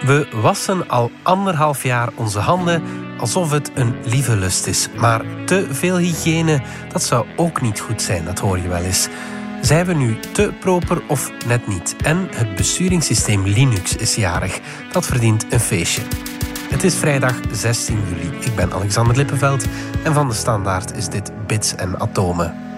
We wassen al anderhalf jaar onze handen alsof het een lieve lust is. Maar te veel hygiëne, dat zou ook niet goed zijn, dat hoor je wel eens. Zijn we nu te proper of net niet? En het besturingssysteem Linux is jarig. Dat verdient een feestje. Het is vrijdag 16 juli. Ik ben Alexander Lippenveld en van de Standaard is dit Bits en Atomen.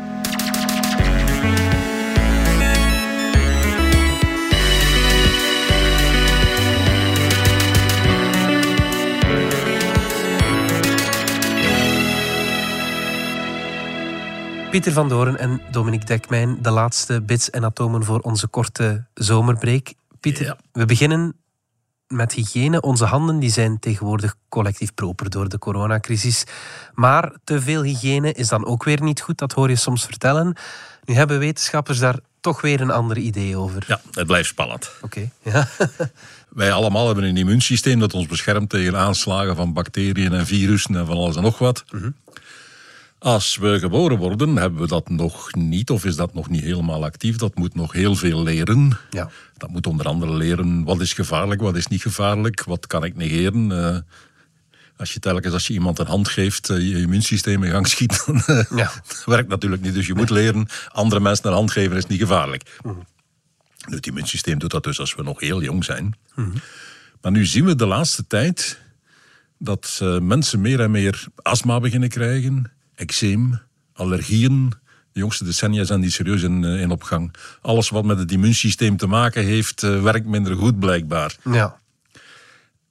Pieter van Doren en Dominique Dekmijn, de laatste bits en atomen voor onze korte zomerbreek. Pieter, we beginnen met hygiëne. Onze handen die zijn tegenwoordig collectief proper door de coronacrisis. Maar te veel hygiëne is dan ook weer niet goed, dat hoor je soms vertellen. Nu hebben wetenschappers daar toch weer een ander idee over. Ja, het blijft spannend. Oké, ja. Wij allemaal hebben een immuunsysteem dat ons beschermt tegen aanslagen van bacteriën en virussen en van alles en nog wat. Mm als we geboren worden, hebben we dat nog niet, of is dat nog niet helemaal actief. Dat moet nog heel veel leren. Ja. Dat moet onder andere leren wat is gevaarlijk, wat is niet gevaarlijk, wat kan ik negeren. Uh, als je telkens als je iemand een hand geeft, uh, je immuunsysteem in gang schiet, dan ja. werkt natuurlijk niet. Dus je moet leren, andere mensen een hand geven is niet gevaarlijk. Mm. Nu, het immuunsysteem doet dat dus als we nog heel jong zijn. Mm. Maar nu zien we de laatste tijd dat mensen meer en meer astma beginnen krijgen eczeem, allergieën. De jongste decennia zijn die serieus in, eh, in opgang. Alles wat met het immuunsysteem te maken heeft, eh, werkt minder goed blijkbaar. Ja.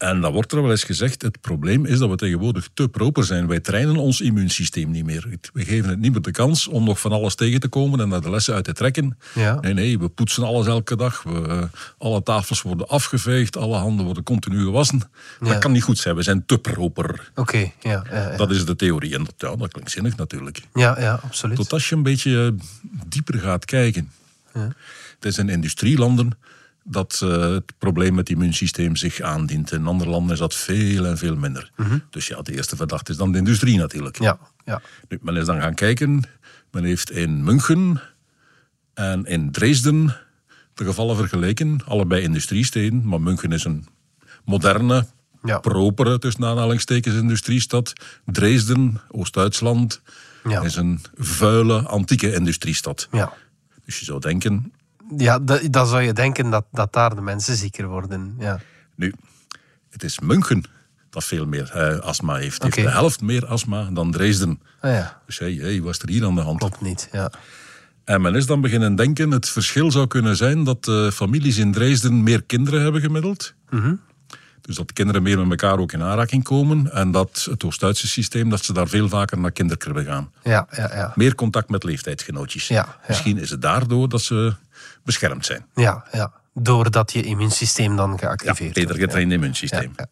En dan wordt er wel eens gezegd, het probleem is dat we tegenwoordig te proper zijn. Wij trainen ons immuunsysteem niet meer. We geven het niet meer de kans om nog van alles tegen te komen en daar de lessen uit te trekken. Ja. Nee, nee, we poetsen alles elke dag. We, uh, alle tafels worden afgeveegd, alle handen worden continu gewassen. Dat kan niet goed zijn, we zijn te proper. Oké, ja, ja, Dat is de theorie. En dat, ja, dat klinkt zinnig natuurlijk. Ja, ja, absoluut. Tot als je een beetje dieper gaat kijken. Het is in industrielanden dat uh, het probleem met het immuunsysteem zich aandient. In andere landen is dat veel en veel minder. Mhm. Dus ja, de eerste verdachte is dan de industrie natuurlijk. Ja, ja. Nu, men is dan gaan kijken. Men heeft in München en in Dresden de gevallen vergeleken. Allebei industriesteden, maar München is een moderne, ja. propere, tussen aanhalingstekens, industriestad. Dresden, Oost-Duitsland, ja. is een vuile, antieke industriestad. Ja. Dus je zou denken, ja, dan zou je denken dat, dat daar de mensen zieker worden. Ja. Nu, het is München dat veel meer uh, astma heeft. Okay. heeft de helft meer astma dan Dresden. Ah, ja. Dus hey, hey, was er hier aan de hand? Klopt niet, ja. En men is dan beginnen denken, het verschil zou kunnen zijn dat uh, families in Dresden meer kinderen hebben gemiddeld. Mm -hmm. Dus dat kinderen meer met elkaar ook in aanraking komen. En dat het Oost-Duitse systeem, dat ze daar veel vaker naar kinderkribben gaan. Ja, ja, ja. Meer contact met leeftijdsgenootjes. Ja, ja. Misschien is het daardoor dat ze beschermd zijn. Ja, ja. doordat je immuunsysteem dan geactiveerd wordt. Ja, beter getraind immuunsysteem. Ja,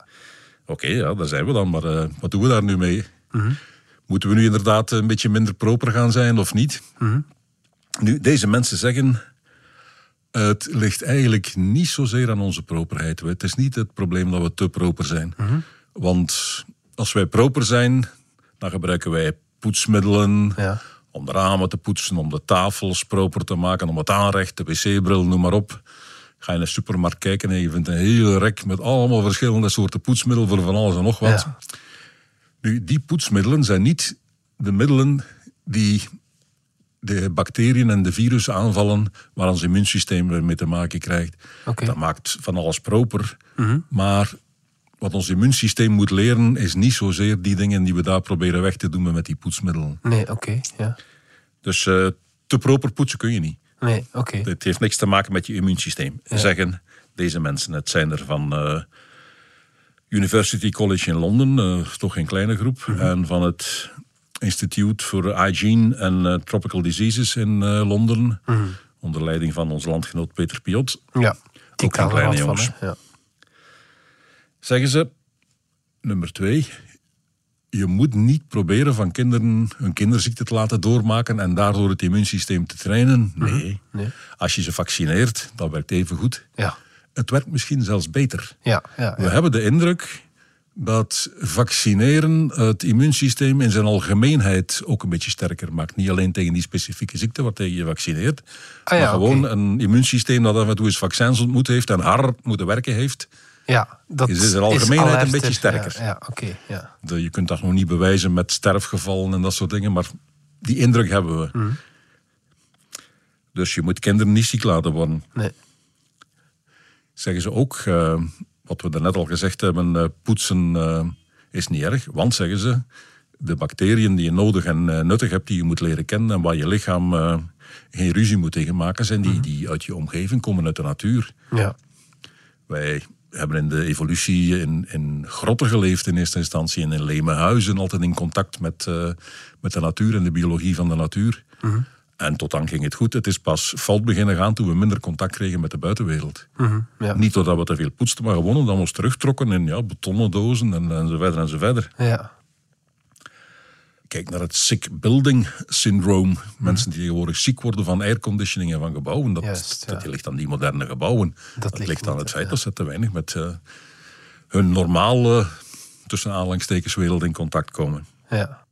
Oké, okay, ja, daar zijn we dan. Maar uh, wat doen we daar nu mee? Mm -hmm. Moeten we nu inderdaad een beetje minder proper gaan zijn of niet? Mm -hmm. Nu, deze mensen zeggen... Het ligt eigenlijk niet zozeer aan onze properheid. Het is niet het probleem dat we te proper zijn. Mm -hmm. Want als wij proper zijn, dan gebruiken wij poetsmiddelen... Ja om de ramen te poetsen, om de tafels proper te maken, om het aanrecht, de wc-bril, noem maar op. Ga je in de supermarkt kijken en je vindt een hele rek met allemaal verschillende soorten poetsmiddelen voor van alles en nog wat. Ja. Nu, die poetsmiddelen zijn niet de middelen die de bacteriën en de virussen aanvallen waar ons immuunsysteem mee te maken krijgt. Okay. Dat maakt van alles proper, mm -hmm. maar wat ons immuunsysteem moet leren, is niet zozeer die dingen die we daar proberen weg te doen met die poetsmiddelen. Nee, oké. Okay, ja. Dus uh, te proper poetsen kun je niet. Nee, oké. Okay. Het heeft niks te maken met je immuunsysteem. Ja. Zeggen deze mensen, het zijn er van uh, University College in Londen, uh, toch geen kleine groep, Mhm. mm -hmm. en van het Institute for Hygiene and Tropical Diseases in Londen, mm -hmm. onder leiding van onze landgenoot Peter Piot. Ja, die ook geen kleine jongens. Ja. Zeggen ze, nummer twee, je moet niet proberen van kinderen een kinderziekte te laten doormaken en daardoor het immuunsysteem te trainen. Nee. Mm -hmm. nee. Als je ze vaccineert, dat werkt even goed. Ja. Het werkt misschien zelfs beter. Ja, ja, We hebben de indruk dat vaccineren het immuunsysteem in zijn algemeenheid ook een beetje sterker maakt. Niet alleen tegen die specifieke ziekte waartegen je vaccineert, Ah maar gewoon een immuunsysteem dat af en toe eens vaccins ontmoet heeft en hard moeten werken heeft. Ja, dat is in de algemeenheid een beetje sterker. Ja, ja oké. ja. Je kunt dat nog niet bewijzen met sterfgevallen en dat soort dingen, maar die indruk hebben we. Mhm. Dus je moet kinderen niet ziek laten worden. Nee. Zeggen ze ook, uh, wat we daarnet al gezegd hebben, uh, poetsen uh, is niet erg. Want, zeggen ze, de bacteriën die je nodig en nuttig hebt, die je moet leren kennen en waar je lichaam geen ruzie moet tegen maken, zijn die, mhm. die uit je omgeving komen, uit de natuur. Ja. Wij hebben in de evolutie in, in grotten geleefd in eerste instantie en in leme huizen, altijd in contact met, met de natuur en de biologie van de natuur. Mm en tot dan ging het goed. Het is pas fout beginnen gaan toen we minder contact kregen met de buitenwereld. Mhm, ja. Niet doordat we te veel poetsten, maar gewoon omdat we ons terugtrokken in ja, betonnen dozen en, en zo verder en zo verder. Ja. Kijk naar het sick building syndroom. Mensen die tegenwoordig ziek worden van airconditioning en van gebouwen. Dat, dat ligt aan die moderne gebouwen. Dat, ligt, aan het feit dat ze te weinig met uh, hun normale, tussen aanhalingstekens, in contact komen. Ja.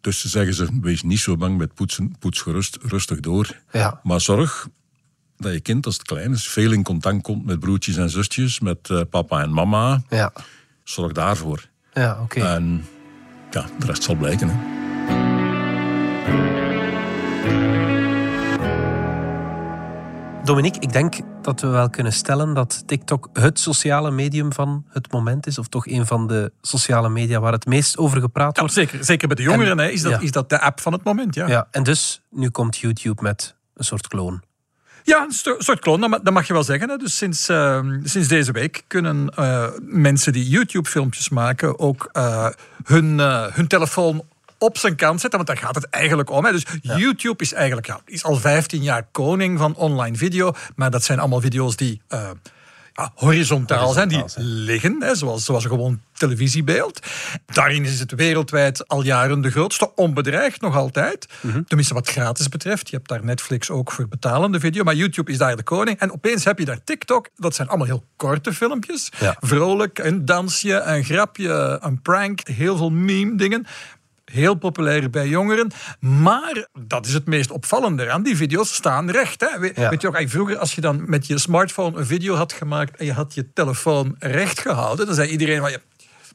Dus zeggen ze, wees niet zo bang met poetsen, poets gerust, rustig door. Ja. Maar zorg dat je kind als het klein is veel in contact komt met broertjes en zusjes, met uh, papa en mama. Ja. Zorg daarvoor. Ja, oké. Ja, de rest zal blijken. Hè. Dominique, ik denk dat we wel kunnen stellen dat TikTok het sociale medium van het moment is. Of toch een van de sociale media waar het meest over gepraat wordt. Ja, zeker, zeker bij de jongeren hè, is, dat, is dat de app van het moment. Ja. ja, en dus nu komt YouTube met een soort kloon. Ja, een soort kloon, dat mag je wel zeggen. Dus sinds, ehm, sinds deze week kunnen uh, mensen die YouTube-filmpjes maken ook uh, hun, uh, hun telefoon op zijn kant zetten, want daar gaat het eigenlijk om. Hè. Dus YouTube is eigenlijk ja, is al 15 jaar koning van online video, maar dat zijn allemaal video's die ja, horizontaal, zijn, die liggen, hè, zoals, zoals een gewoon televisiebeeld. Daarin is het wereldwijd al jaren de grootste, onbedreigd nog altijd. Mhm. Tenminste wat gratis betreft. Je hebt daar Netflix ook voor betalende video, maar YouTube is daar de koning. En opeens heb je daar TikTok, dat zijn allemaal heel korte filmpjes. Vrolijk, een dansje, een grapje, een prank, heel veel meme dingen heel populair bij jongeren. Maar dat is het meest opvallende aan. Die video's staan recht. Hè? Weet, je ook, vroeger als je dan met je smartphone een video had gemaakt en je had je telefoon recht gehouden, dan zei iedereen van je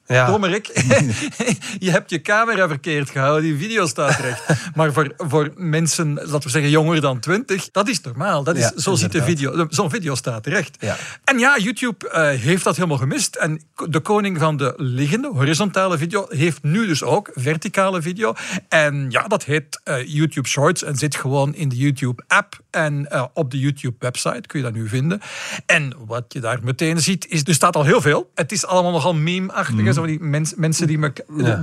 ja. Dommerik, je hebt je camera verkeerd gehouden, die video staat recht. maar voor, voor mensen, laten we zeggen jonger dan 20, dat is normaal. Dat is, zo ziet de video, zo'n video staat recht. Ja. En ja, YouTube uh, heeft dat helemaal gemist. En de koning van de liggende, horizontale video, heeft nu dus ook verticale video. En ja, dat heet uh, YouTube Shorts en zit gewoon in de YouTube-app en uh, op de YouTube-website kun je dat nu vinden. En wat je daar meteen ziet, is, er staat al heel veel. Het is allemaal nogal meme-achtig. Mm zo die mens, mensen die, me,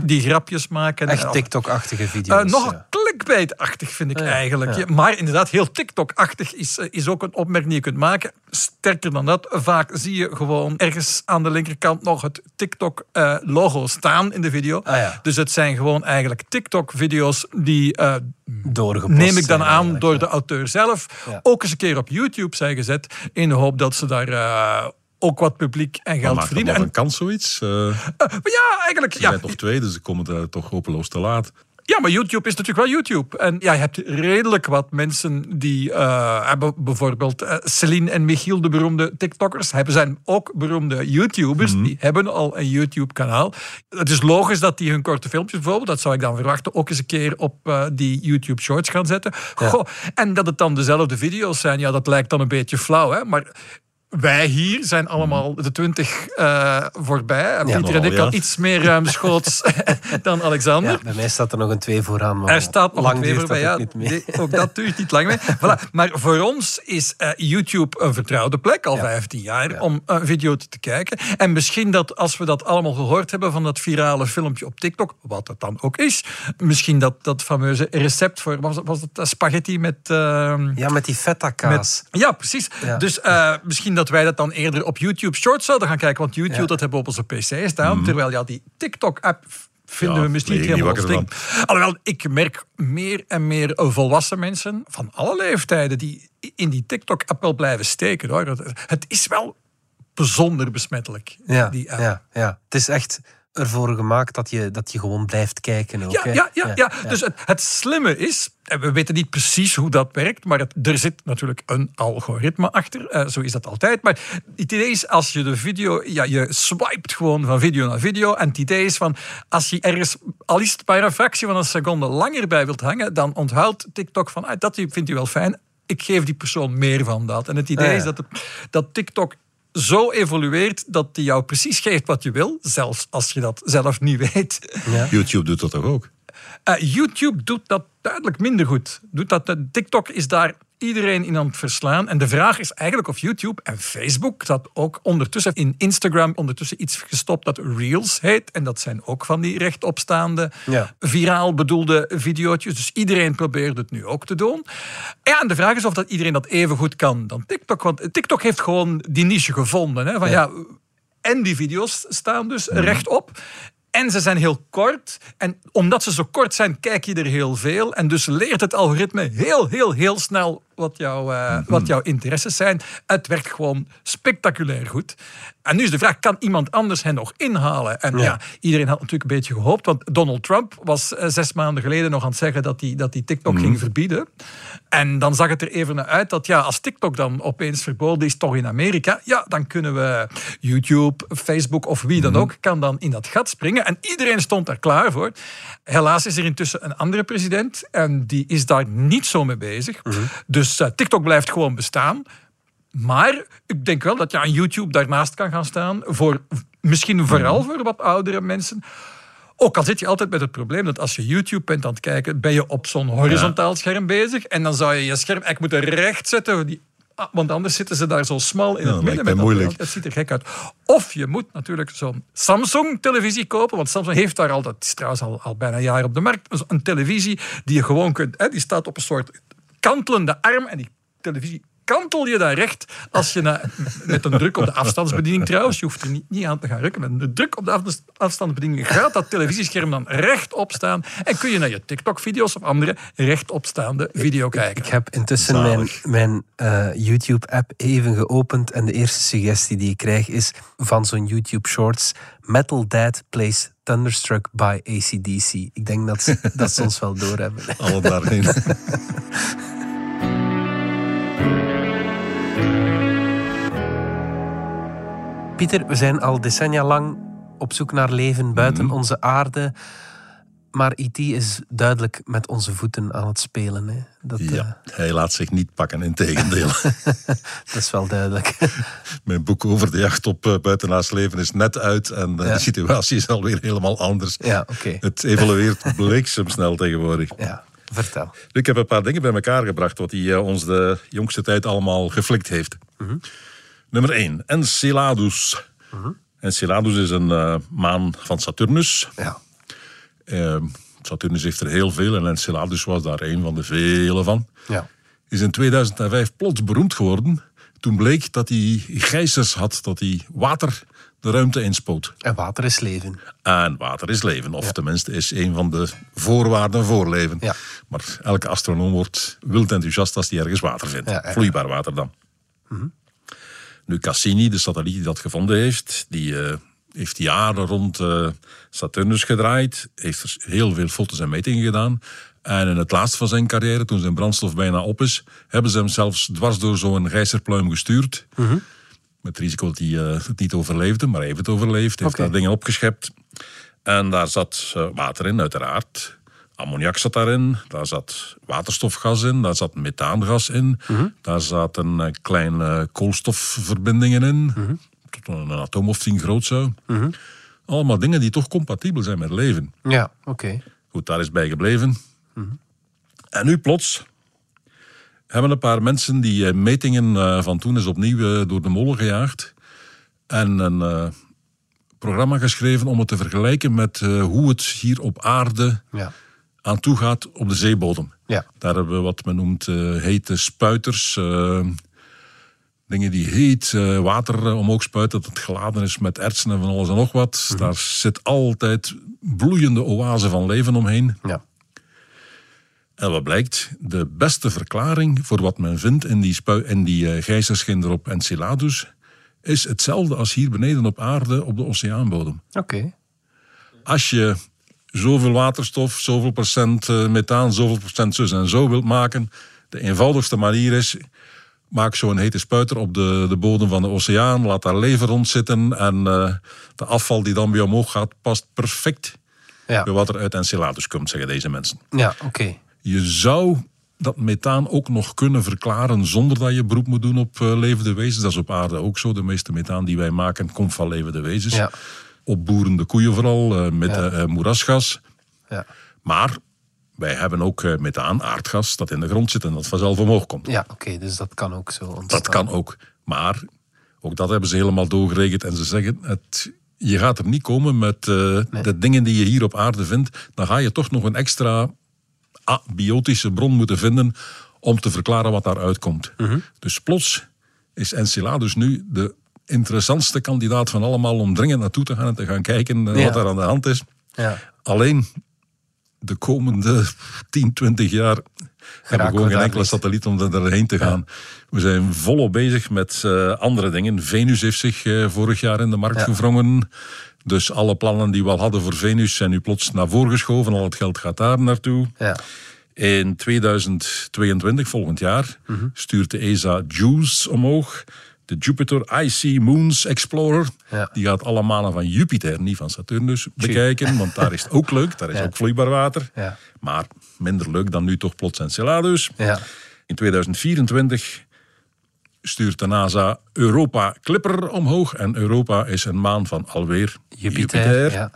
die grapjes maken. Echt TikTok-achtige video's. Uh, nog ja. clickbait-achtig vind ik eigenlijk. Maar inderdaad, heel TikTok-achtig is, eh, is ook een opmerking die je kunt maken. Sterker dan dat, vaak zie je gewoon ergens aan de linkerkant nog het TikTok-logo uh, staan in de video. Ah, dus het zijn gewoon eigenlijk TikTok-video's die... Uh, Doorgepost neem ik dan aan door de auteur zelf. Ook eens een keer op YouTube zijn gezet. In de hoop dat ze daar ook wat publiek en geld maar verdienen. En kan zoiets? Uh, ja, eigenlijk. Ja. toch twee, dus ze komen er toch hopeloos te laat. Ja, maar YouTube is natuurlijk wel YouTube. En ja, je hebt redelijk wat mensen die uh, hebben bijvoorbeeld uh, Celine en Michiel, de beroemde TikTokkers, hebben zijn ook beroemde YouTubers. Mhm. Die hebben al een YouTube-kanaal. Het is logisch dat die hun korte filmpjes bijvoorbeeld, dat zou ik dan verwachten, ook eens een keer op uh, die YouTube Shorts gaan zetten. Goh, en dat het dan dezelfde video's zijn, ja, dat lijkt dan een beetje flauw. Hè? Maar wij hier zijn allemaal de twintig uh, voorbij. En Pieter en ik al iets meer ruimschoots dan Alexander. Ja, bij mij staat er nog een twee vooraan. Maar er staat nog een twee voorbij. Ja, ook dat duurt niet lang mee. Voilà. Maar voor ons is uh, YouTube een vertrouwde plek, al ja. 15 jaar, om een video te kijken. En misschien dat als we dat allemaal gehoord hebben van dat virale filmpje op TikTok, wat het dan ook is, misschien dat, dat fameuze recept voor, was, was het eh, spaghetti met... Uh, ja, met die feta kaas. ja, precies. Dus misschien dat dat wij dat dan eerder op YouTube Shorts zouden gaan kijken. Want YouTube, dat hebben we op onze PC staan. Mhm. Terwijl ja, die TikTok-app vinden we misschien niet helemaal ons Alhoewel, ik merk meer en meer volwassen mensen van alle leeftijden die in die TikTok-app wel blijven steken. Hoor. Het is wel bijzonder besmettelijk, ja, die app. Ja, ja. Het is echt ervoor gemaakt dat je, dat je gewoon blijft kijken. Ook, ja, ja, ja, ja, Dus het, het slimme is, en we weten niet precies hoe dat werkt, maar het, er zit natuurlijk een algoritme achter. Uh, zo is dat altijd. Maar het idee is, als je de video, ja, je swipet gewoon van video naar video. En het idee is van, als je ergens al is het maar een fractie van een seconde langer bij wilt hangen, dan onthoudt TikTok van, ah, dat vindt u wel fijn ik geef die persoon meer van dat. En het idee ah, is dat, dat TikTok zo evolueert dat hij jou precies geeft wat je wil, zelfs als je dat zelf niet weet. Ja. YouTube doet dat toch ook? Uh, YouTube doet dat duidelijk minder goed. Doet dat, uh, TikTok is daar iedereen in aan het verslaan. En de vraag is eigenlijk of YouTube en Facebook dat ook ondertussen in Instagram ondertussen iets gestopt dat Reels heet. En dat zijn ook van die rechtopstaande, ja. viraal bedoelde video's. Dus iedereen probeert het nu ook te doen. Ja, en de vraag is of dat iedereen dat even goed kan dan TikTok. Want TikTok heeft gewoon die niche gevonden. Hè, van ja, en die video's staan dus mhm. rechtop. En ze zijn heel kort. En omdat ze zo kort zijn, kijk je er heel veel. En dus leert het algoritme heel, heel, heel snel wat, jouw uh, wat jouw interesses zijn. Het werkt gewoon spectaculair goed. En nu is de vraag, kan iemand anders hen nog inhalen? En ja, iedereen had natuurlijk een beetje gehoopt, want Donald Trump was eh, zes maanden geleden nog aan het zeggen dat hij, dat hij TikTok ging mhm. verbieden. En dan zag het er even naar uit dat ja, als TikTok dan opeens verboden is, toch in Amerika, ja, dan kunnen we YouTube, Facebook of wie dan mhm. ook, kan dan in dat gat springen. En iedereen stond daar klaar voor. Helaas is er intussen een andere president en die is daar niet zo mee bezig. Mhm. Dus uh, TikTok blijft gewoon bestaan. Maar ik denk wel dat je aan YouTube daarnaast kan gaan staan. Voor, misschien vooral voor wat oudere mensen. Ook al zit je altijd met het probleem dat als je YouTube bent aan het kijken, ben je op zo'n horizontaal scherm bezig. En dan zou je je scherm eigenlijk moeten recht zetten. Die, ah, want anders zitten ze daar zo smal in het midden. Met moeilijk. Dat ziet er gek uit. Of je moet natuurlijk zo'n Samsung-televisie kopen. Want Samsung heeft daar al, dat is trouwens al, al bijna een jaar op de markt, een televisie die je gewoon kunt. Hè, die staat op een soort kantelende arm. En die televisie kantel je daar recht als je na, met een druk op de afstandsbediening trouwens, je hoeft er niet, niet aan te gaan rukken, met een druk op de afstandsbediening gaat dat televisiescherm dan rechtop staan en kun je naar je TikTok-video's of andere rechtopstaande video kijken. Ik heb intussen mijn, mijn uh, YouTube-app even geopend en de eerste suggestie die ik krijg is van zo'n YouTube Shorts Metal Dad plays Thunderstruck by ACDC. Ik denk dat, dat ze ons wel doorhebben. Alle daarheen. Pieter, we zijn al decennia lang op zoek naar leven buiten mhm. onze aarde. Maar IT is duidelijk met onze voeten aan het spelen. Hè. Dat, ja, uh... hij laat zich niet pakken, in tegendeel. dat is wel duidelijk. Mijn boek over de jacht op uh, buitenaards leven is net uit en uh, de situatie is alweer helemaal anders. Ja, okay. Het evolueert bliksemsnel tegenwoordig. Ja, vertel. Ik heb een paar dingen bij elkaar gebracht wat hij ons de jongste tijd allemaal geflikt heeft. Mm Nummer 1, Enceladus. Uh Enceladus is een uh, maan van Saturnus. Ja. Uh, Saturnus heeft er heel veel en Enceladus was daar een van de vele van. Ja. Is in 2005 plots beroemd geworden. Toen bleek dat hij gijzers had, dat hij water de ruimte inspoot. En water is leven. En water is leven, of tenminste is een van de voorwaarden voor leven. Ja. Maar elke astronoom wordt wild enthousiast als hij ergens water vindt. Vloeibaar water dan. Mm nu, Cassini, de satelliet die dat gevonden heeft, die uh, heeft jaren rond uh, Saturnus gedraaid, heeft er heel veel foto's en metingen gedaan. En in het laatste van zijn carrière, toen zijn brandstof bijna op is, hebben ze hem zelfs dwars door zo'n gijzerpluim gestuurd. Mm -hmm. Met het risico dat hij uh, het niet overleefde, maar hij heeft het overleefd. Heeft okay. daar dingen opgeschept. En daar zat water in, uiteraard. Ammoniak zat daarin, daar zat waterstofgas in, daar zat methaangas in, mhm. daar zaten uh, kleine koolstofverbindingen in, mm tot een atoom of tien groot zo. Mhm. Allemaal dingen die toch compatibel zijn met leven. Ja, oké. Goed, daar is bij gebleven. Mhm. En nu plots hebben een paar mensen die uh, metingen uh, van toen is opnieuw door de molen gejaagd. En een programma geschreven om het te vergelijken met hoe het hier op aarde ja aan toe gaat op de zeebodem. Ja. Daar hebben we wat men noemt uh, hete spuiters. Uh, dingen die heet uh, water omhoog spuiten, dat het geladen is met ertsen en van alles en nog wat. Mhm. Daar zit altijd bloeiende oase van leven omheen. Ja. En wat blijkt? De beste verklaring voor wat men vindt in die, spui in die gijzerschinder op Enceladus is hetzelfde als hier beneden op aarde op de oceaanbodem. Oké. als je zoveel waterstof, zoveel procent eh, methaan, zoveel procent zus en zo wilt maken, de eenvoudigste manier is, maak zo'n hete spuiter op de, de bodem van de oceaan, laat daar leven rondzitten en uh, de afval die dan weer omhoog gaat, past perfect ja. bij wat er uit Enceladus komt, zeggen deze mensen. Ja, oké. Je zou dat methaan ook nog kunnen verklaren zonder dat je beroep moet doen op uh, levende wezens. Dat is op aarde ook zo. De meeste methaan die wij maken komt van levende wezens. Ja. Op boerende koeien vooral, uh, met ja. moerasgas. Ja. Maar wij hebben ook methaan, aardgas, dat in de grond zit en dat vanzelf omhoog komt. Ja, oké, dus dat kan ook zo ontstaan. Dat kan ook. Maar ook dat hebben ze helemaal doorgerekend en ze zeggen, het, je gaat er niet komen met uh, nee. de dingen die je hier op aarde vindt. Dan ga je toch nog een extra abiotische bron moeten vinden om te verklaren wat daaruit komt. Mm -hmm. Dus plots is Enceladus nu de interessantste kandidaat van allemaal om dringend naartoe te gaan en te gaan kijken ja. wat er aan de hand is. Ja. Alleen de komende 10, 20 jaar hebben we gewoon geen enkele satelliet om erheen te gaan. Ja. We zijn volop bezig met uh, andere dingen. Venus heeft zich uh, vorig jaar in de markt gevrongen. Dus alle plannen die we al hadden voor Venus zijn nu plots naar voren geschoven. Al het geld gaat daar naartoe. Ja. In 2022, volgend jaar, mm -hmm. stuurt de ESA JUICE omhoog de Jupiter Icy Moons Explorer. Ja. Die gaat alle manen van Jupiter, niet van Saturnus, bekijken. Want daar is het ook leuk, daar is ja. ook vloeibaar water. Ja. Maar minder leuk dan nu toch plots Enceladus. In 2024 stuurt de NASA Europa Clipper omhoog. En Europa is een maan van alweer Jupiter. Jupiter.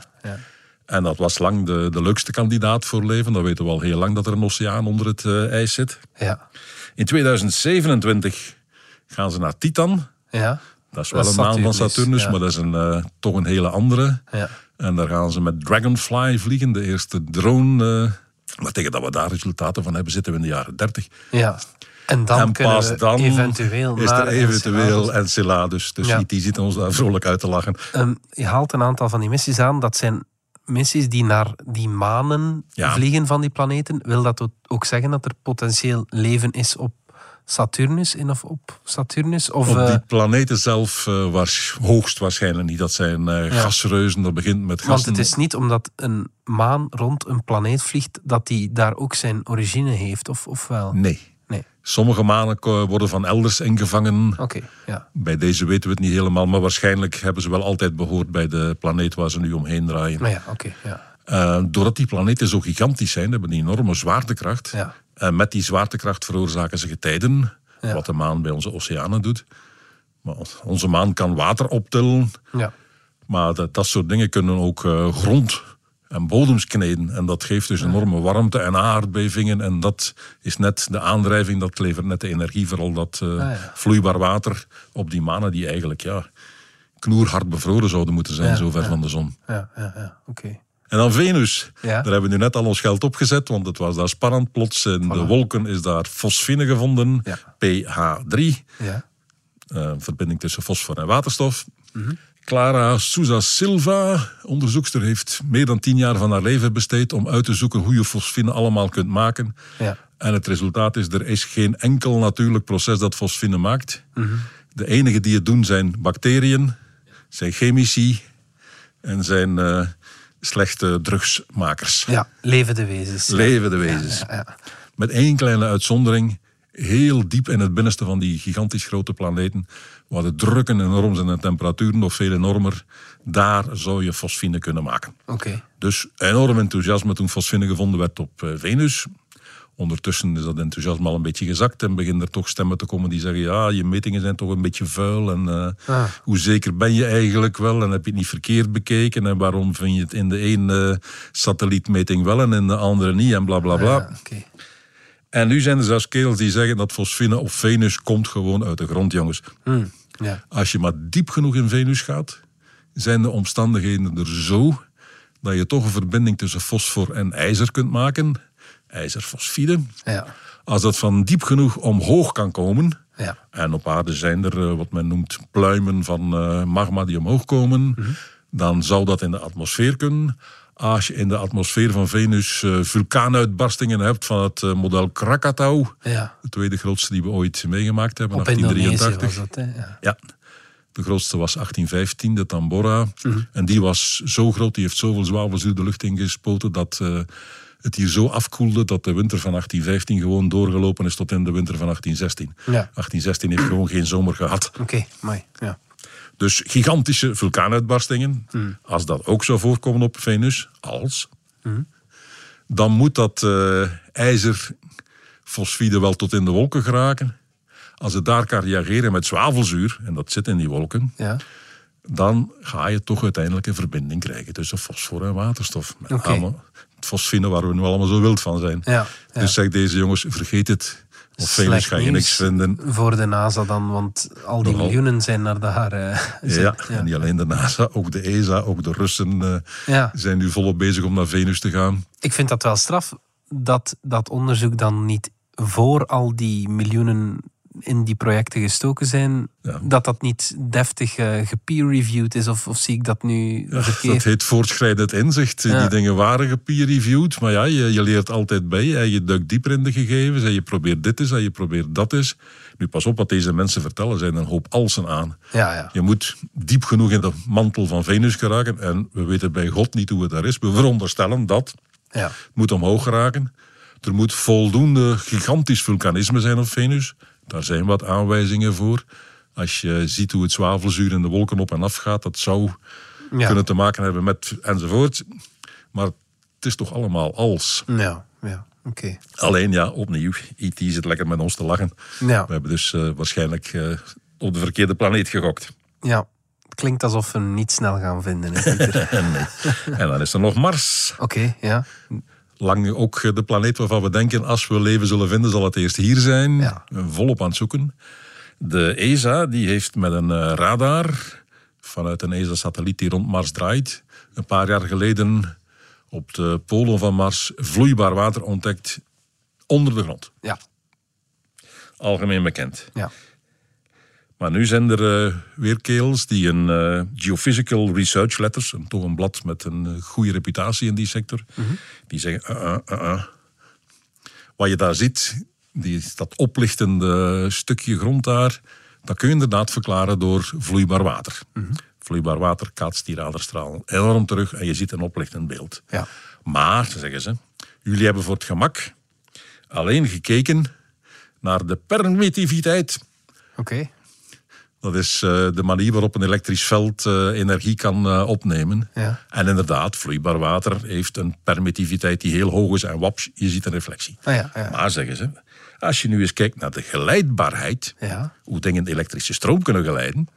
En dat was lang de, de leukste kandidaat voor leven. Dat weten we al heel lang dat er een oceaan onder het uh, ijs zit. In 2027 gaan ze naar Titan. Ja. Dat is wel een maan van Saturnus, ja. maar dat is een, uh, toch een hele andere. Ja. En daar gaan ze met Dragonfly vliegen, de eerste drone. Uh, maar tegen dat we daar resultaten van hebben, zitten we in de jaren 30. Ja. En dan en pas dan eventueel is er eventueel Enceladus. Dus ja. die zitten ons daar vrolijk uit te lachen. Um, je haalt een aantal van die missies aan. Dat zijn missies die naar die manen ja. vliegen van die planeten. Wil dat ook zeggen dat er potentieel leven is op Saturnus in of op Saturnus? Of, op die uh, planeten zelf uh, was hoogst waarschijnlijk niet. Dat zijn uh, ja. gasreuzen, dat begint met gassen. Want het is niet omdat een maan rond een planeet vliegt, dat die daar ook zijn origine heeft, of, of wel? Nee. nee. Sommige manen worden van elders ingevangen. Okay, ja. Bij deze weten we het niet helemaal, maar waarschijnlijk hebben ze wel altijd behoord bij de planeet waar ze nu omheen draaien. Nou ja, okay, ja. Uh, doordat die planeten zo gigantisch zijn, hebben die enorme zwaartekracht. Ja. En met die zwaartekracht veroorzaken ze getijden, ja. wat de maan bij onze oceanen doet. Maar onze maan kan water optillen, ja. maar dat, dat soort dingen kunnen ook uh, grond en bodems kneden. En dat geeft dus enorme warmte en aardbevingen. En dat is net de aandrijving, dat levert net de energie, vooral dat uh, ah, ja. vloeibaar water op die manen die eigenlijk ja, knoerhard bevroren zouden moeten zijn, zo ver van de zon. Ja, ja, ja. oké. Okay. En dan Venus. Ja. Daar hebben we nu net al ons geld opgezet, want het was daar spannend. Plots in voilà. de wolken is daar fosfine gevonden, ja. PH3. Ja. Uh, verbinding tussen fosfor en waterstof. Mm -hmm. Clara Souza Silva, onderzoekster, heeft meer dan tien jaar van haar leven besteed om uit te zoeken hoe je fosfine allemaal kunt maken. Ja. En het resultaat is, er is geen enkel natuurlijk proces dat fosfine maakt. Mm -hmm. De enige die het doen zijn bacteriën, zijn chemici en zijn... Uh, slechte drugsmakers. Ja, levende wezens. Levende wezens. Ja. Met één kleine uitzondering. Heel diep in het binnenste van die gigantisch grote planeten, waar de drukken enorm zijn en de temperaturen nog veel enormer, daar zou je fosfine kunnen maken. Okay. Dus enorm enthousiasme toen fosfine gevonden werd op uh, Venus. Ondertussen is dat enthousiasme al een beetje gezakt en beginnen er toch stemmen te komen die zeggen: ja, je metingen zijn toch een beetje vuil en uh, ah. hoe zeker ben je eigenlijk wel en heb je het niet verkeerd bekeken en waarom vind je het in de ene satellietmeting wel en in de andere niet en bla bla bla. Ah, okay. En nu zijn er zelfs kerels die zeggen dat fosfine op Venus komt gewoon uit de grond, jongens. Hmm, ja. Als je maar diep genoeg in Venus gaat, zijn de omstandigheden er zo dat je toch een verbinding tussen fosfor en ijzer kunt maken ijzerfosfide. Ja. Als dat van diep genoeg omhoog kan komen, ja. en op aarde zijn er uh, wat men noemt pluimen van uh, magma die omhoog komen, mm -hmm. dan zou dat in de atmosfeer kunnen. Als je in de atmosfeer van Venus uh, vulkaanuitbarstingen hebt van het model Krakatau, ja. de tweede grootste die we ooit meegemaakt hebben, op 1883. Was dat, hè? Ja. ja. De grootste was 1815, de Tambora. En die was zo groot, die heeft zoveel zwavelzuur de lucht ingespoten dat uh, het hier zo afkoelde dat de winter van 1815 gewoon doorgelopen is tot in de winter van 1816. Ja. 1816 heeft gewoon geen zomer gehad. Oké, mooi. Ja. Dus gigantische vulkaanuitbarstingen. Als dat ook zou voorkomen op Venus, als, dan moet dat uh, ijzer fosfide wel tot in de wolken geraken. Als het daar kan reageren met zwavelzuur, en dat zit in die wolken, ja. dan ga je toch uiteindelijk een verbinding krijgen tussen fosfor en waterstof. Met okay. het fosfine waar we nu allemaal zo wild van zijn. Ja, Dus zeg deze jongens, vergeet het. Op Venus ga je niks vinden. Voor de NASA dan, want al die miljoenen zijn naar daar. Uh, ja, en niet alleen de NASA, ook de ESA, ook de Russen uh, zijn nu volop bezig om naar Venus te gaan. Ik vind dat wel straf dat dat onderzoek dan niet voor al die miljoenen in die projecten gestoken zijn, dat dat niet deftig uh, gepeer-reviewed is? Of, of zie ik dat nu verkeerd? Dat heet voortschrijdend inzicht. Die dingen waren gepeer-reviewed, maar ja, je, je, leert altijd bij. Hè. Je duikt dieper in de gegevens en je probeert dit eens en je probeert dat eens. Nu pas op wat deze mensen vertellen, zijn een hoop alsen aan. Ja, ja. Je moet diep genoeg in de mantel van Venus geraken en we weten bij God niet hoe het daar is. We veronderstellen dat ja. het moet omhoog geraken. Er moet voldoende gigantisch vulkanisme zijn op Venus. Daar zijn wat aanwijzingen voor. Als je ziet hoe het zwavelzuur in de wolken op en af gaat, dat zou kunnen te maken hebben met enzovoort. Maar het is toch allemaal als. Ja, ja. oké. Alleen ja, opnieuw, IT zit lekker met ons te lachen. Ja. We hebben dus uh, waarschijnlijk uh, op de verkeerde planeet gegokt. Ja, klinkt alsof we hem niet snel gaan vinden. nee. En dan is er nog Mars. Oké, ja lang ook de planeet waarvan we denken, als we leven zullen vinden, zal het eerst hier zijn. Ja. Volop aan het zoeken. De ESA die heeft met een eh, radar vanuit een ESA-satelliet die rond Mars draait, een paar jaar geleden op de polen van Mars vloeibaar water ontdekt onder de grond. Ja. Algemeen bekend. Ja. Maar nu zijn er uh, weer kerels die een uh, Geophysical Research Letters, een, toch een blad met een uh, goede reputatie in die sector, mm -hmm. die zeggen: wat je daar ziet, die, dat oplichtende stukje grond daar, dat kun je inderdaad verklaren door vloeibaar water. Mm -hmm. Vloeibaar water kaatst die radarstraal enorm terug en je ziet een oplichtend beeld. Ja. Maar, zeggen ze, jullie hebben voor het gemak alleen gekeken naar de permittiviteit. Oké. Dat is uh, de manier waarop een elektrisch veld uh, energie kan uh, opnemen. Ja. En inderdaad, vloeibaar water heeft een permittiviteit die heel hoog is. En waps, je ziet een reflectie. Ah, ja, ja. Maar zeggen ze, als je nu eens kijkt naar de geleidbaarheid, hoe dingen elektrische stroom kunnen geleiden,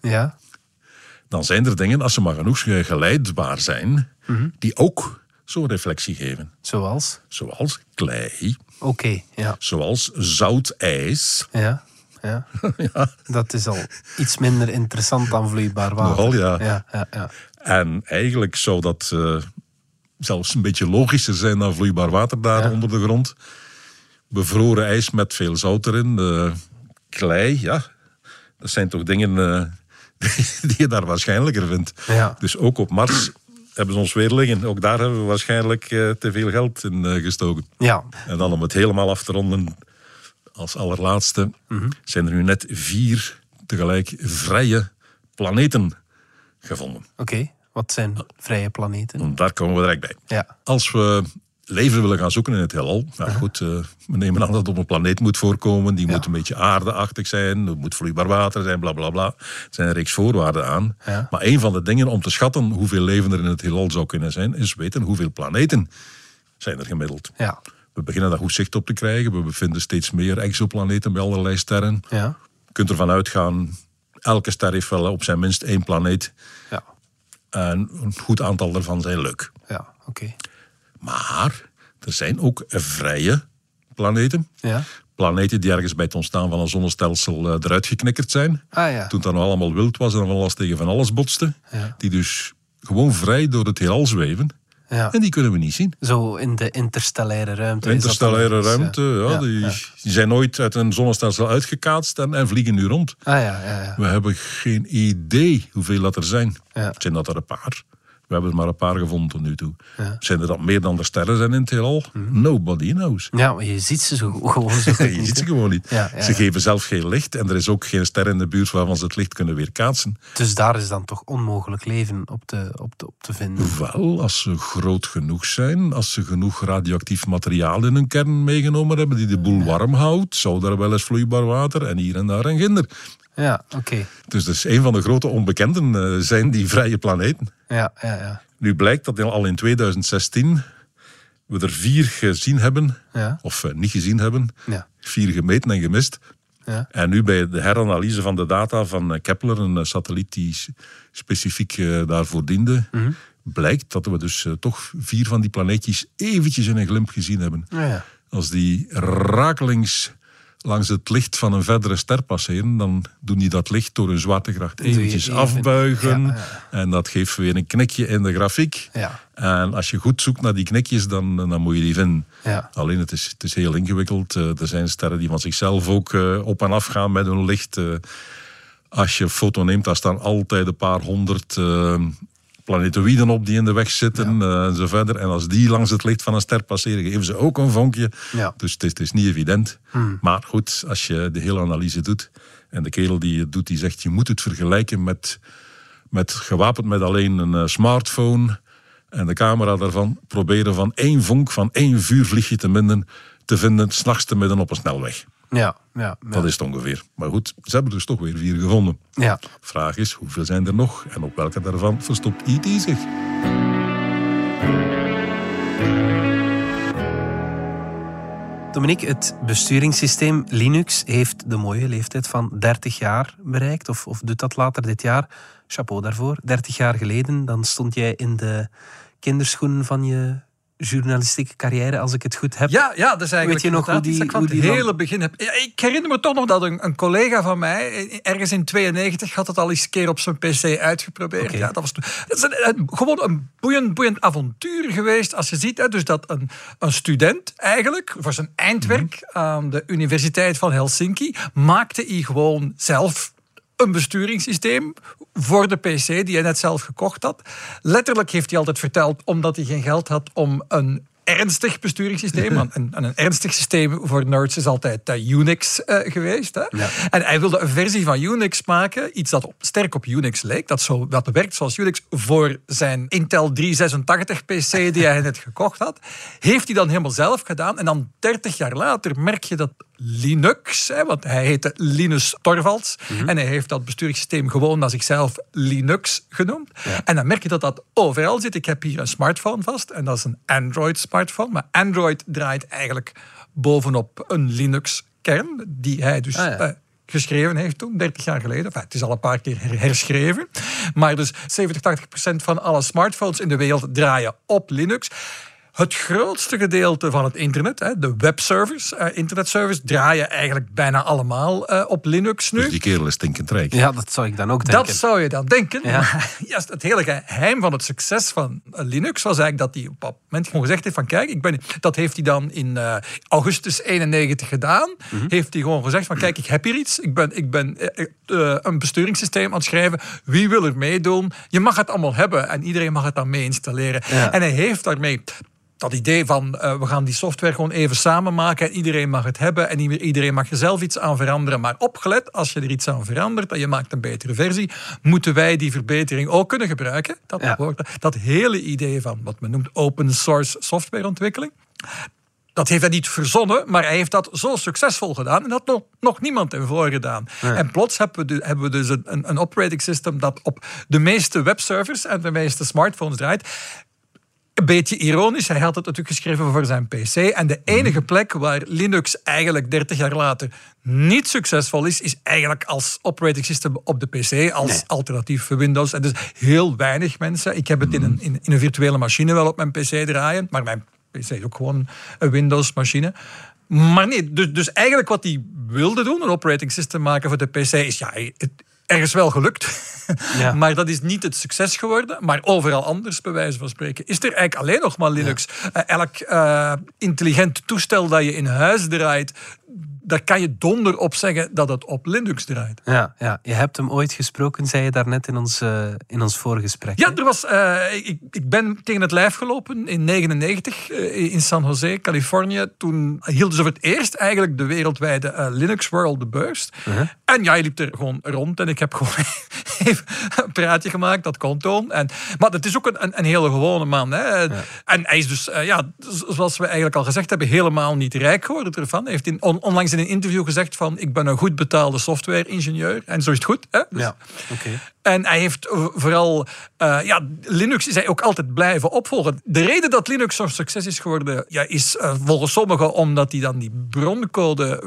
dan zijn er dingen, als ze maar genoeg geleidbaar zijn, mm -hmm. die ook zo'n reflectie geven. Zoals? Zoals klei. Oké, ja. Zoals zoutijs. Ja. Ja. ja. Dat is al iets minder interessant dan vloeibaar water. Nogal, ja. ja, ja, ja. En eigenlijk zou dat uh, zelfs een beetje logischer zijn dan vloeibaar water daar onder de grond. Bevroren ijs met veel zout erin. Uh, klei, ja. Dat zijn toch dingen uh, die je daar waarschijnlijker vindt. Ja. Dus ook op Mars hebben ze ons weer liggen. Ook daar hebben we waarschijnlijk te veel geld in gestoken. Ja. En dan om het helemaal af te ronden als allerlaatste zijn er nu net vier tegelijk vrije planeten gevonden. Oké, wat zijn vrije planeten? Daar komen we direct bij. Ja. Als we leven willen gaan zoeken in het heelal. Nou goed, uh, we nemen aan dat op een planeet moet voorkomen. Die moet een beetje aardeachtig zijn. Er moet vloeibaar water zijn, bla bla bla. Er zijn een reeks voorwaarden aan. Ja. Maar een van de dingen om te schatten hoeveel leven er in het heelal zou kunnen zijn, is weten hoeveel planeten zijn er gemiddeld. Ja. We beginnen daar goed zicht op te krijgen. We bevinden steeds meer exoplaneten bij allerlei sterren. Ja. Je kunt ervan uitgaan, elke ster heeft wel op zijn minst één planeet. Ja. En een goed aantal daarvan zijn leuk. Ja, oké. Maar er zijn ook vrije planeten. Ja. Planeten die ergens bij het ontstaan van een zonnestelsel uh, eruit geknikkerd zijn. Ah, ja. Toen het dan nog allemaal wild was en dan alles tegen van alles botste. Ja. Die dus gewoon vrij door het heelal zweven. Ja. En die kunnen we niet zien. Zo in de interstellaire ruimte. Interstellaire ruimte, ja, ja, die, zijn nooit uit een zonnestelsel uitgekaatst en, en vliegen nu rond. Ah, ja, ja, We hebben geen idee hoeveel dat er zijn. Zijn dat er een paar? We hebben er maar een paar gevonden tot nu toe. Zijn er dat meer dan er sterren zijn in het heelal? Mhm. Nobody knows. Ja, maar je ziet ze zo, gewoon zo Je ziet ze gewoon niet. ze geven zelf geen licht en er is ook geen ster in de buurt waarvan ze het licht kunnen weerkaatsen. Dus daar is dan toch onmogelijk leven op te, op te, op te vinden? Wel, als ze groot genoeg zijn, als ze genoeg radioactief materiaal in hun kern meegenomen hebben die de boel warm houdt, zou daar wel eens vloeibaar water en hier en daar een ginder. Ja, oké. Dus dat is een van de grote onbekenden uh, zijn die vrije planeten. Ja, ja, ja. Nu blijkt dat al in 2016 we er vier gezien hebben, ja. of uh, niet gezien hebben, ja. vier gemeten en gemist. Ja. En nu bij de heranalyse van de data van eh, Kepler, een satelliet die specifiek daarvoor diende, mm blijkt dat we dus toch vier van die planeetjes eventjes in een glimp gezien hebben. Ja, Als die rakelings langs het licht van een verdere ster passeren, dan doen die dat licht door hun zwaartekracht eventjes afbuigen. En dat geeft weer een knikje in de grafiek. Ja. En als je goed zoekt naar die knikjes, dan, dan moet je die vinden. Alleen het is, het is heel ingewikkeld. Eh, er zijn sterren die van zichzelf ook eh, op en af gaan met hun licht. Eh, als je een foto neemt, daar staan altijd een paar honderd planetoïden op die in de weg zitten ja. en zo verder. En als die langs het licht van een ster passeren, geven ze ook een vonkje. Ja. Dus het is, het is, niet evident. Hmm. Maar goed, als je de hele analyse doet en de kerel die het doet, die zegt je moet het vergelijken met, met gewapend met alleen een uh, smartphone en de camera daarvan proberen van één vonk, van één vuurvliegje te, minden, te vinden, s'nachts te midden op een snelweg. Ja, ja, Dat is het ongeveer. Maar goed, ze hebben dus toch weer vier gevonden. Ja. Vraag is, hoeveel zijn er nog? En op welke daarvan verstopt IT zich? Dominique, het besturingssysteem Linux heeft de mooie leeftijd van 30 jaar bereikt, of, of doet dat later dit jaar. Chapeau daarvoor. 30 jaar geleden, dan stond jij in de kinderschoenen van je journalistieke carrière, als ik het goed heb. Ja, ja dat is eigenlijk Weet je nog hoe die, van het hele begin heb. Ja, ik herinner me toch nog dat een, een, collega van mij, ergens in 92, had het al eens een keer op zijn pc uitgeprobeerd. Ja, dat was dat is een, gewoon een boeiend, boeiend avontuur geweest. Als je ziet, hè, dus dat een, een student eigenlijk voor zijn eindwerk mhm. aan de Universiteit van Helsinki maakte hij gewoon zelf een besturingssysteem voor de PC die hij net zelf gekocht had. Letterlijk heeft hij altijd verteld, omdat hij geen geld had om een ernstig besturingssysteem. Want een, een, ernstig systeem voor nerds is altijd uh, Unix uh, geweest. Hè? En hij wilde een versie van Unix maken, iets dat op, sterk op Unix leek, dat, zo, dat werkt zoals Unix voor zijn Intel 386 PC die hij net gekocht had. Heeft hij dan helemaal zelf gedaan. En dan 30 jaar later merk je dat Linux, hè, want hij heette Linus Torvalds. Mhm. En hij heeft dat besturingssysteem gewoon naar zichzelf Linux genoemd. En dan merk je dat dat overal zit. Ik heb hier een smartphone vast en dat is een Android-smartphone. Maar Android draait eigenlijk bovenop een Linux-kern, die hij dus. Ah, eh, geschreven heeft toen, 30 jaar geleden. Enfin, het is al een paar keer herschreven. Maar dus 70, 80 procent van alle smartphones in de wereld draaien op Linux. Het grootste gedeelte van het internet, de webservers, uh, internetservers, draaien eigenlijk bijna allemaal uh, op Linux nu. Dus die kerel is stinkend rijk. Ja, dat zou ik dan ook denken. Dat zou je dan denken. Ja. Maar juist het hele geheim van het succes van eh, Linux was eigenlijk dat hij op dat moment gewoon gezegd heeft van kijk, ik ben, dat heeft hij dan in uh, augustus 91 gedaan. Mm Heeft hij gewoon gezegd van kijk, ik heb hier iets. Ik ben, ik ben uh, een besturingssysteem aan het schrijven. Wie wil er meedoen? Je mag het allemaal hebben en iedereen mag het dan mee installeren. En hij heeft daarmee dat idee van uh, we gaan die software gewoon even samen maken en iedereen mag het hebben en iedereen mag er zelf iets aan veranderen. Maar opgelet, als je er iets aan verandert en je maakt een betere versie, moeten wij die verbetering ook kunnen gebruiken. Dat, ja. dat hele idee van wat men noemt open source softwareontwikkeling. Dat heeft hij niet verzonnen, maar hij heeft dat zo succesvol gedaan. En dat had nog, nog niemand ervoor gedaan. En plots hebben we, hebben we dus een, een operating system dat op de meeste webservers en de meeste smartphones draait. Een beetje ironisch, hij had het natuurlijk geschreven voor zijn PC. En de enige mhm. plek waar Linux eigenlijk 30 jaar later niet succesvol is, is eigenlijk als operating system op de PC, als alternatief voor Windows. En dus heel weinig mensen. Ik heb het in, een, in, in een virtuele machine wel op mijn PC draaien, maar mijn PC is ook gewoon een Windows-machine. Maar nee, dus, dus eigenlijk wat hij wilde doen, een operating system maken voor de PC, is ja, het, ergens wel gelukt. Ja. maar dat is niet het succes geworden. Maar overal anders, bij wijze van spreken, is er eigenlijk alleen nog maar Linux. Eh, elk uh, intelligent toestel dat je in huis draait, daar kan je donder op zeggen dat het op Linux draait. Ja, ja. je hebt hem ooit gesproken, zei je daarnet in ons, uh, in ons vorige gesprek. Ja, er was, uh, ik, ik ben tegen het lijf gelopen in 99 uh, in San Jose, Californië. Toen hielden ze voor het eerst eigenlijk de wereldwijde Linux World de beurs. -huh. En ja, je liep er gewoon rond en ik heb gewoon even een praatje gemaakt, dat kon toon. En, maar het is ook een, een, een hele gewone man. Hè. Ja. En hij is dus, ja, zoals we eigenlijk al gezegd hebben, helemaal niet rijk geworden ervan. Hij heeft in, on, onlangs in een interview gezegd van ik ben een goed betaalde software-ingenieur. En zo is het goed. Hè? Dus, ja, okay. En hij heeft vooral, uh, ja, Linux is hij ook altijd blijven opvolgen. De reden dat Linux zo'n succes is geworden, ja, is uh, volgens sommigen omdat hij dan die broncode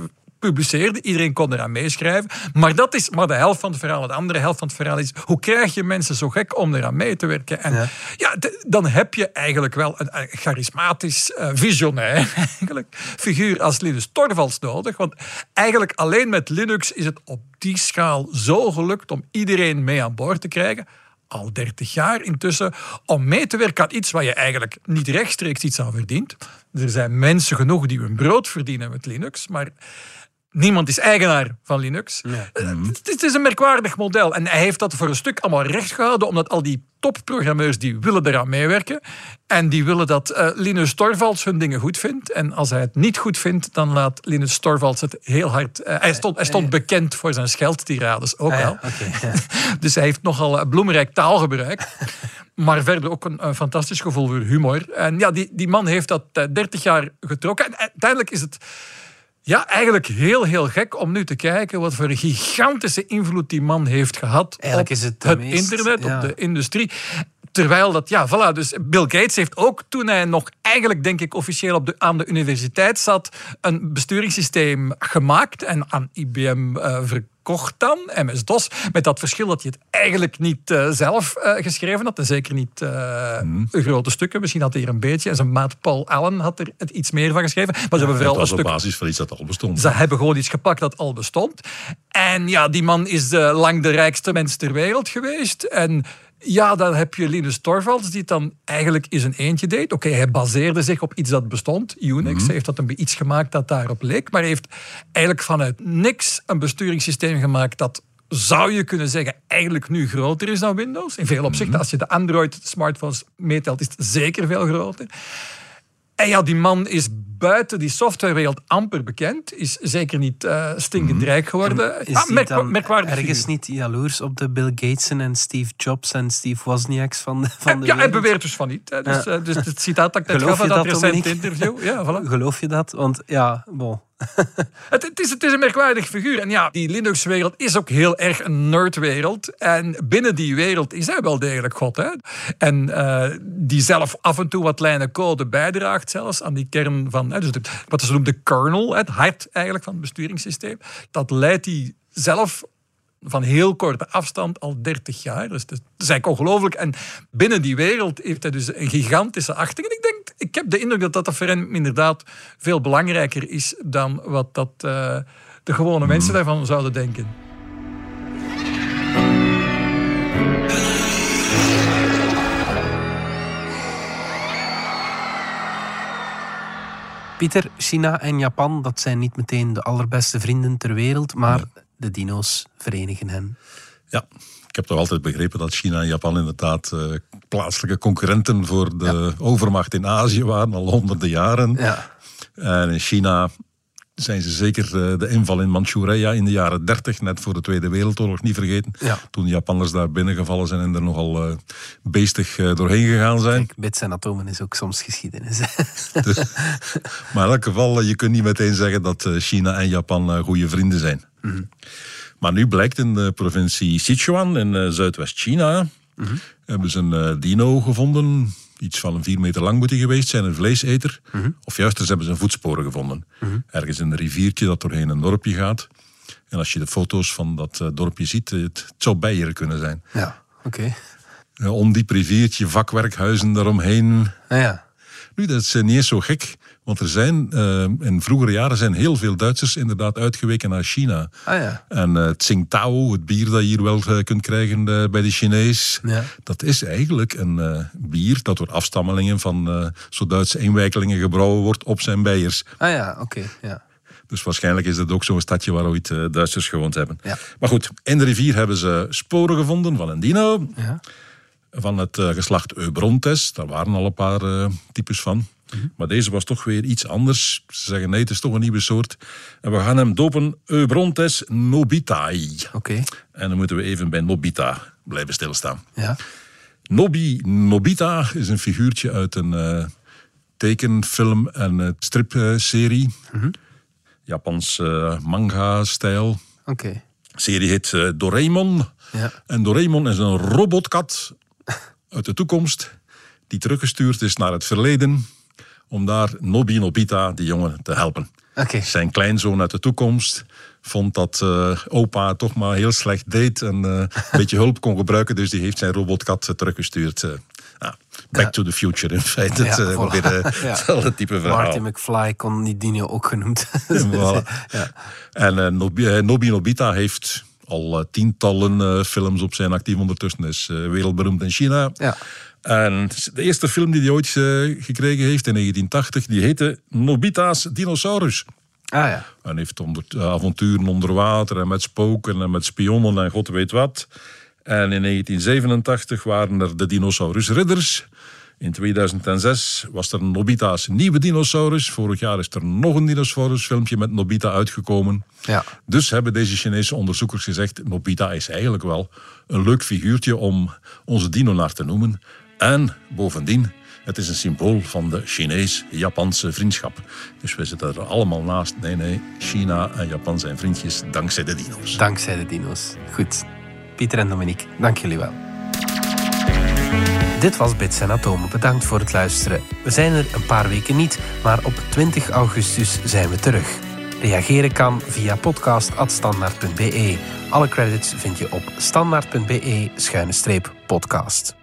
publiceerde. Iedereen kon eraan meeschrijven. Maar dat is maar de helft van het verhaal. De andere helft van het verhaal is hoe krijg je mensen zo gek om eraan mee te werken? En ja, ja dan heb je eigenlijk wel een, een charismatisch, uh, visionair eigenlijk, figuur als Linus Torvalds nodig. Want eigenlijk alleen met Linux is het op die schaal zo gelukt om iedereen mee aan boord te krijgen al 30 jaar intussen om mee te werken aan iets waar je eigenlijk niet rechtstreeks iets aan verdient. Er zijn mensen genoeg die hun brood verdienen met Linux, maar Niemand is eigenaar van Linux. Nee. Uh, het is een merkwaardig model. En hij heeft dat voor een stuk allemaal recht gehouden, omdat al die topprogrammeurs die willen eraan meewerken. En die willen dat uh, Linus Torvalds hun dingen goed vindt. En als hij het niet goed vindt, dan laat Linus Torvalds het heel hard... Uh, hij stond, hij stond bekend voor zijn scheldtirades ook ah, wel. Ja, okay, ja. dus hij heeft nogal bloemrijk taalgebruik. maar verder ook een, een, fantastisch gevoel voor humor. En ja, die, die man heeft dat 30 jaar getrokken. En uiteindelijk is het ja, eigenlijk heel, heel gek om nu te kijken wat voor een gigantische invloed die man heeft gehad eigenlijk op is het, het meest, internet, ja. op de industrie. Terwijl dat, ja, voilà. Dus Bill Gates heeft ook toen hij nog eigenlijk, denk ik, officieel op de, aan de universiteit zat, een besturingssysteem gemaakt en aan IBM uh, verkocht dan, MS-DOS. Met dat verschil dat hij het eigenlijk niet uh, zelf uh, geschreven had. En zeker niet mm. grote stukken. Misschien had hij er een beetje. En zijn maat Paul Allen had er het iets meer van geschreven. Maar ze hebben vooral dat was een op stuk... basis van iets dat al bestond. Ze hebben gewoon iets gepakt dat al bestond. En ja, die man is lang de rijkste mens ter wereld geweest. En ja, dan heb je Linus Torvalds, die het dan eigenlijk in zijn eentje deed. Oké, okay, hij baseerde zich op iets dat bestond, Unix. Mm -hmm. Hij heeft dat een iets gemaakt dat daarop leek. Maar hij heeft eigenlijk vanuit niks een besturingssysteem gemaakt dat zou je kunnen zeggen, eigenlijk nu groter is dan Windows. In veel opzichten, als je de Android-smartphones meetelt, is het zeker veel groter. En ja, die man is buiten die softwarewereld amper bekend. Is zeker niet uh, stinkend rijk geworden. En is ah, merk, dan merkwaardig ergens figuur. niet jaloers op de Bill Gatesen en Steve Jobs en Steve Wozniaks van de, van de Ja, hij beweert dus van niet. Hè. Dus, ja. uh, dus het citaat dat ik net gaf dat, dat recente interview. Ja, voilà. Geloof je dat? Want ja, bon. het, het, is, het is een merkwaardig figuur. En ja, die Linux-wereld is ook heel erg een nerdwereld. En binnen die wereld is hij wel degelijk God. Hè? En uh, die zelf af en toe wat lijnen code bijdraagt zelfs aan die kern van... Dus de, wat ze noemen de kernel, het hart eigenlijk van het besturingssysteem. Dat leidt hij zelf van heel korte afstand al 30 jaar. Dus dat is eigenlijk ongelooflijk. En binnen die wereld heeft hij dus een gigantische achting. En ik denk, ik heb de indruk dat dat hem inderdaad veel belangrijker is dan wat dat, uh, de gewone mensen daarvan zouden denken. Pieter, China en Japan, dat zijn niet meteen de allerbeste vrienden ter wereld, maar de dino's verenigen hen. Ja, ik heb toch altijd begrepen dat China en Japan inderdaad uh, plaatselijke concurrenten voor de ja. overmacht in Azië waren, al honderden jaren. Ja. En in China zijn ze zeker uh, de inval in Manchuria in de jaren 30, net voor de Tweede Wereldoorlog, niet vergeten. Ja. Toen de Japanners daar binnengevallen zijn en er nogal uh, beestig uh, doorheen gegaan zijn. Kijk, bits en atomen is ook soms geschiedenis. dus, maar in elk geval, je kunt niet meteen zeggen dat China en Japan goede vrienden zijn. Mhm. Mm -hmm. Maar nu blijkt in de provincie Sichuan in Zuidwest-China, mm -hmm. hebben ze een dino gevonden iets van een vier meter lang moet hij geweest zijn, een vleeseter. Mm -hmm. Of juist, er hebben ze voetsporen gevonden. Mm -hmm. Ergens in een riviertje dat doorheen een dorpje gaat. En als je de foto's van dat uh, dorpje ziet, het, het zou Beieren kunnen zijn. Ja, oké. Okay. Een ondiep riviertje, vakwerkhuizen daaromheen. Ah, ja. Nu, dat is niet eens zo gek. Want er zijn, uh, in vroegere jaren zijn heel veel Duitsers inderdaad uitgeweken naar China. Ah, ja. En uh, Tsingtao, het bier dat je hier wel uh, kunt krijgen bij de Chinees, ja. dat is eigenlijk een bier dat door afstammelingen van zo Duitse inwijkelingen gebrouwen wordt op zijn bijers. Ah ja, oké. Okay, ja. Dus waarschijnlijk is het ook zo'n stadje waar ooit Duitsers gewoond hebben. Maar goed, in de rivier hebben ze sporen gevonden van een dino. Ja. Van het geslacht Eubrontes. Daar waren al een paar uh, types van. Mhm. Maar deze was toch weer iets anders. Ze zeggen nee, het is toch een nieuwe soort. En we gaan hem dopen Eubrontes nobitae. Oké. En dan moeten we even bij Nobita blijven stilstaan. Ja. Nobi Nobita is een figuurtje uit een uh, tekenfilm- en stripserie. Mm Japans uh, manga-stijl. Oké. serie heet uh, Doraemon. Ja. En Doraemon is een robotkat uit de toekomst die teruggestuurd is naar het verleden om daar Nobi Nobita, die jongen, te helpen. Okay. Zijn kleinzoon uit de toekomst vond dat uh, opa toch maar heel slecht deed en uh, een beetje hulp kon gebruiken, dus die heeft zijn robotkat teruggestuurd. Uh, back to the future in feite. Ja, het hetzelfde type verhaal. Marty McFly kon die dino ook genoemd. voilà. ja. En Nobi, Nobi Nobita heeft al tientallen films op zijn actief ondertussen. Is wereldberoemd in China. Ja. En de eerste film die hij ooit gekregen heeft in 1980, die heette Nobita's Dinosaurus. Ah ja. En heeft onder, avonturen onder water en met spoken en met spionnen en god weet wat. En in 1987 waren er de Dinosaurus Ridders. In 2006 was er Nobita's nieuwe dinosaurus. Vorig jaar is er nog een dinosaurusfilmpje met Nobita uitgekomen. Ja. Dus hebben deze Chinese onderzoekers gezegd... Nobita is eigenlijk wel een leuk figuurtje om onze dino naar te noemen. En bovendien, het is een symbool van de Chinees-Japanse vriendschap. Dus we zitten er allemaal naast. Nee, nee, China en Japan zijn vriendjes dankzij de dino's. Dankzij de dino's. Goed. Pieter en Dominique, dank jullie wel. Dit was Bits en Atomen. Bedankt voor het luisteren. We zijn er een paar weken niet, maar op 20 augustus zijn we terug. Reageren kan via podcast.standaard.be. Alle credits vind je op standaard.be-podcast.